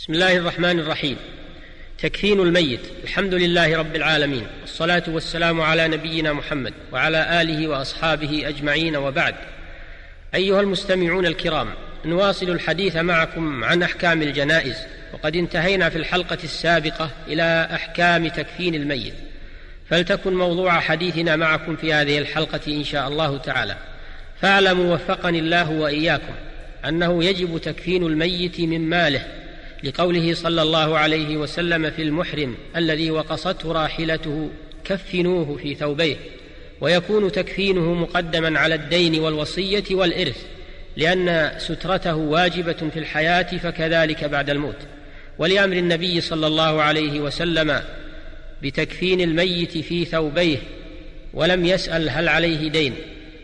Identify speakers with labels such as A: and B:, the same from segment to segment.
A: بسم الله الرحمن الرحيم. تكفين الميت. الحمد لله رب العالمين. والصلاة والسلام على نبينا محمد وعلى آله وأصحابه أجمعين وبعد. أيها المستمعون الكرام نواصل الحديث معكم عن أحكام الجنائز وقد انتهينا في الحلقة السابقة إلى أحكام تكفين الميت. فلتكن موضوع حديثنا معكم في هذه الحلقة إن شاء الله تعالى. فاعلموا وفقني الله وإياكم أنه يجب تكفين الميت من ماله. لقوله صلى الله عليه وسلم في المحرم الذي وقصته راحلته كفنوه في ثوبيه ويكون تكفينه مقدما على الدين والوصية والإرث لأن سترته واجبة في الحياة فكذلك بعد الموت. ولأمر النبي صلى الله عليه وسلم بتكفين الميت في ثوبيه ولم يسأل هل عليه دين.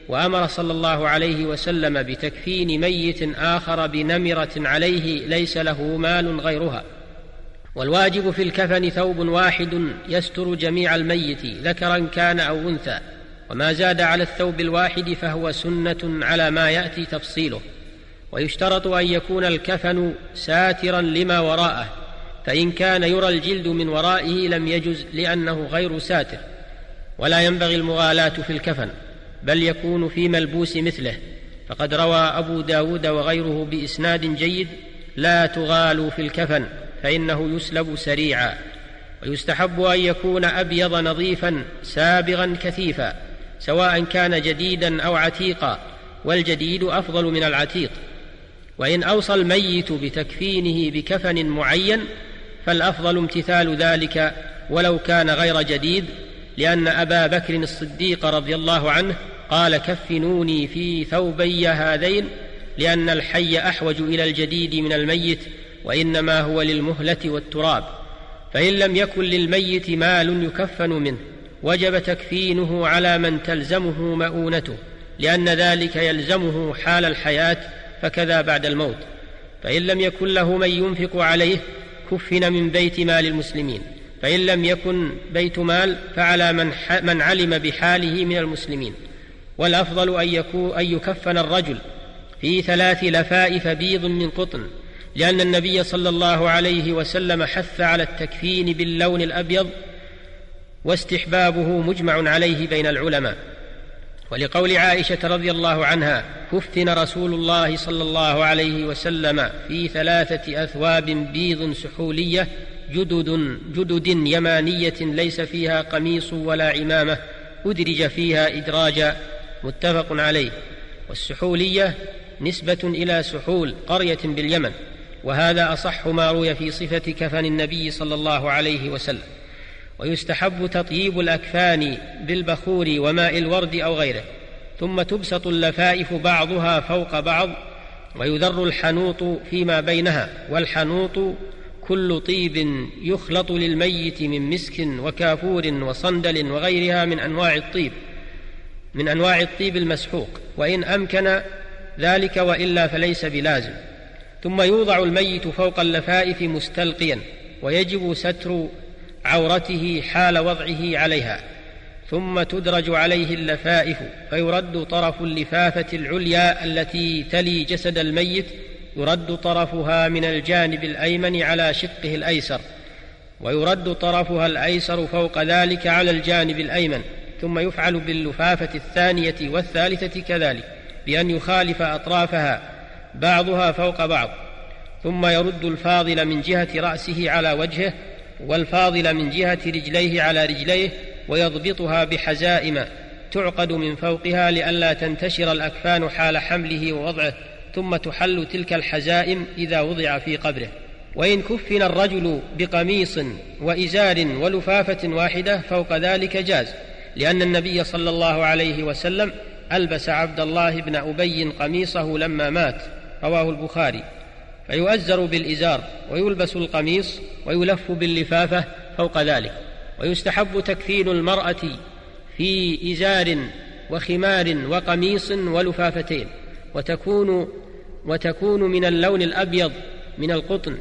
A: وأمر صلى الله عليه وسلم بتكفين ميت آخر بنمرة عليه ليس له مال غيرها. والواجب في الكفن ثوب واحد يستر جميع الميت ذكرا كان أو أنثى. وما زاد على الثوب الواحد فهو سنة على ما يأتي تفصيله. ويشترط أن يكون الكفن ساترا لما وراءه فإن كان يرى الجلد من ورائه لم يجز لأنه غير ساتر. ولا ينبغي المغالاة في الكفن. بل يكون في ملبوس مثله. فقد روى أبو داود وغيره بإسناد جيد لا تغالوا في الكفن فإنه يسلب سريعا. ويستحب أن يكون أبيض نظيفا سابغا كثيفا سواء كان جديدا أو عتيقا والجديد أفضل من العتيق. وإن أوصى الميت بتكفينه بكفن معين فالأفضل امتثال ذلك ولو كان غير جديد لأن أبا بكر الصديق رضي الله عنه قال كفنوني في ثوبي هذين لأن الحي أحوج إلى الجديد من الميت وإنما هو للمهلة والتراب. فإن لم يكن للميت مال يكفن منه وجب تكفينه على من تلزمه مؤونته لأن ذلك يلزمه حال الحياة فكذا بعد الموت. فإن لم يكن له من ينفق عليه كفن من بيت مال المسلمين. فإن لم يكن بيت مال فعلى من, من علم بحاله من المسلمين. والأفضل أن يكون أن يكفن الرجل في ثلاث لفائف بيض من قطن لأن النبي صلى الله عليه وسلم حث على التكفين باللون الأبيض واستحبابه مجمع عليه بين العلماء. ولقول عائشة رضي الله عنها كفن رسول الله صلى الله عليه وسلم في ثلاثة أثواب بيض سحولية جدد جدد يمانية ليس فيها قميص ولا عمامة أدرج فيها ادراجا متفق عليه. والسحولية نسبة إلى سحول قرية باليمن وهذا أصح ما روي في صفة كفن النبي صلى الله عليه وسلم. ويستحب تطييب الأكفان بالبخور وماء الورد أو غيره ثم تبسط اللفائف بعضها فوق بعض ويذر الحنوط فيما بينها والحنوط كل طيب يخلط للميت من مسك وكافور وصندل وغيرها من أنواع الطيب من أنواع الطيب المسحوق وإن أمكن ذلك وإلا فليس بلازم. ثم يوضع الميت فوق اللفائف مستلقيا ويجب ستر عورته حال وضعه عليها. ثم تدرج عليه اللفائف فيرد طرف اللفافة العليا التي تلي جسد الميت يرد طرفها من الجانب الأيمن على شقه الأيسر ويرد طرفها الأيسر فوق ذلك على الجانب الأيمن ثم يفعل باللفافة الثانية والثالثة كذلك بأن يخالف أطرافها بعضها فوق بعض ثم يرد الفاضل من جهة رأسه على وجهه والفاضل من جهة رجليه على رجليه ويضبطها بحزائم تعقد من فوقها لئلا تنتشر الأكفان حال حمله ووضعه. ثم تحل تلك الحزائم إذا وضع في قبره. وإن كفن الرجل بقميص وإزار ولفافة واحدة فوق ذلك جاز لأن النبي صلى الله عليه وسلم ألبس عبد الله بن أبي قميصه لما مات رواه البخاري. فيؤزر بالإزار ويلبس القميص ويلف باللفافة فوق ذلك. ويستحب تكفين المرأة في إزار وخمار وقميص ولفافتين. وتكون وتكون من اللون الأبيض من القطن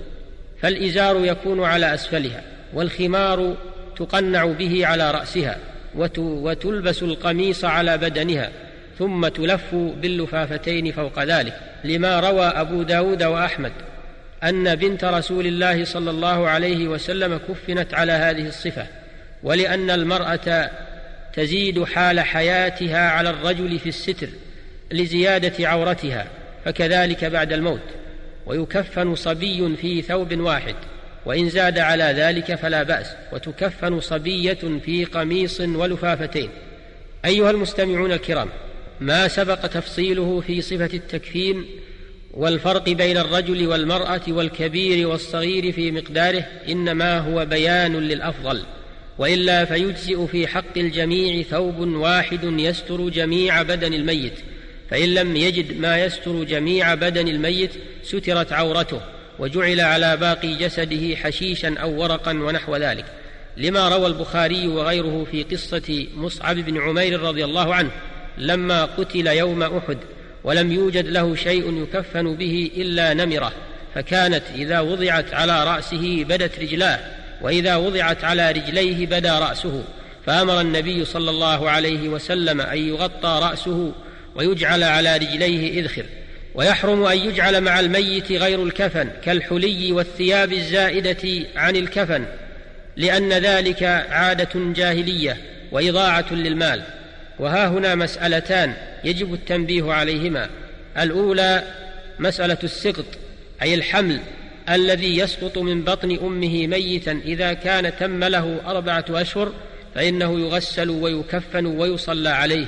A: فالإزار يكون على أسفلها والخمار تقنع به على رأسها وتلبس القميص على بدنها ثم تلف باللفافتين فوق ذلك لما روى أبو داود وأحمد أن بنت رسول الله صلى الله عليه وسلم كفنت على هذه الصفة ولأن المرأة تزيد حال حياتها على الرجل في الستر لزيادة عورتها. فكذلك بعد الموت. ويكفن صبي في ثوب واحد. وإن زاد على ذلك فلا بأس. وتكفن صبية في قميص ولفافتين. أيها المستمعون الكرام ما سبق تفصيله في صفة التكفين والفرق بين الرجل والمرأة والكبير والصغير في مقداره إنما هو بيان للأفضل. وإلا فيجزئ في حق الجميع ثوب واحد يستر جميع بدن الميت. فإن لم يجد ما يستر جميع بدن الميت سترت عورته وجعل على باقي جسده حشيشا أو ورقا ونحو ذلك. لما روى البخاري وغيره في قصة مصعب بن عمير رضي الله عنه لما قتل يوم أحد ولم يوجد له شيء يكفن به إلا نمرة فكانت إذا وضعت على رأسه بدت رجلاه وإذا وضعت على رجليه بدا رأسه. فأمر النبي صلى الله عليه وسلم أن يغطى رأسه ويجعل على رجليه إذخر. ويحرم أن يجعل مع الميت غير الكفن كالحلي والثياب الزائدة عن الكفن لأن ذلك عادة جاهلية وإضاعة للمال. وها هنا مسألتان يجب التنبيه عليهما. الأولى مسألة السقط أي الحمل الذي يسقط من بطن أمه ميتا إذا كان تم له أربعة أشهر فإنه يغسل ويكفن ويصلى عليه.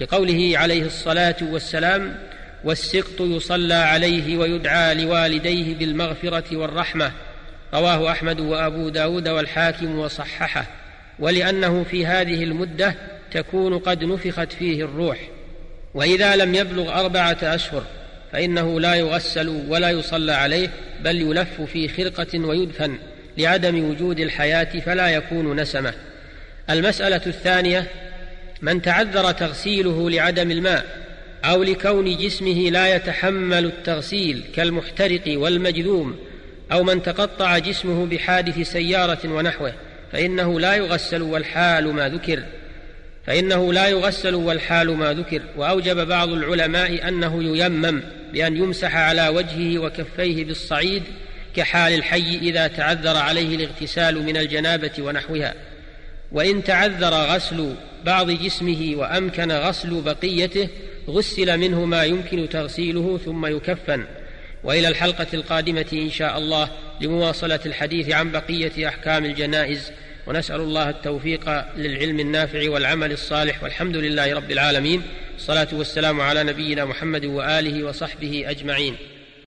A: لقوله عليه الصلاة والسلام والسقط يصلى عليه ويدعى لوالديه بالمغفرة والرحمة. رواه أحمد وأبو داود والحاكم وصححه. ولأنه في هذه المدة تكون قد نفخت فيه الروح. وإذا لم يبلغ أربعة أشهر فإنه لا يغسل ولا يصلى عليه بل يلف في خرقة ويدفن لعدم وجود الحياة فلا يكون نسمة. المسألة الثانية من تعذر تغسيله لعدم الماء أو لكون جسمه لا يتحمل التغسيل كالمحترق والمجذوم أو من تقطع جسمه بحادث سيارة ونحوه فإنه لا يغسل والحال ما ذكر. فإنه لا يغسل والحال ما ذكر. وأوجب بعض العلماء أنه ييمم بأن يمسح على وجهه وكفيه بالصعيد كحال الحي إذا تعذر عليه الاغتسال من الجنابة ونحوها. وإن تعذر غسل بعض جسمه وأمكن غسل بقيته غسل منه ما يمكن تغسيله ثم يكفن. وإلى الحلقة القادمة إن شاء الله لمواصلة الحديث عن بقية أحكام الجنائز. ونسأل الله التوفيق للعلم النافع والعمل الصالح. والحمد لله رب العالمين. الصلاة والسلام على نبينا محمد وآله وصحبه أجمعين.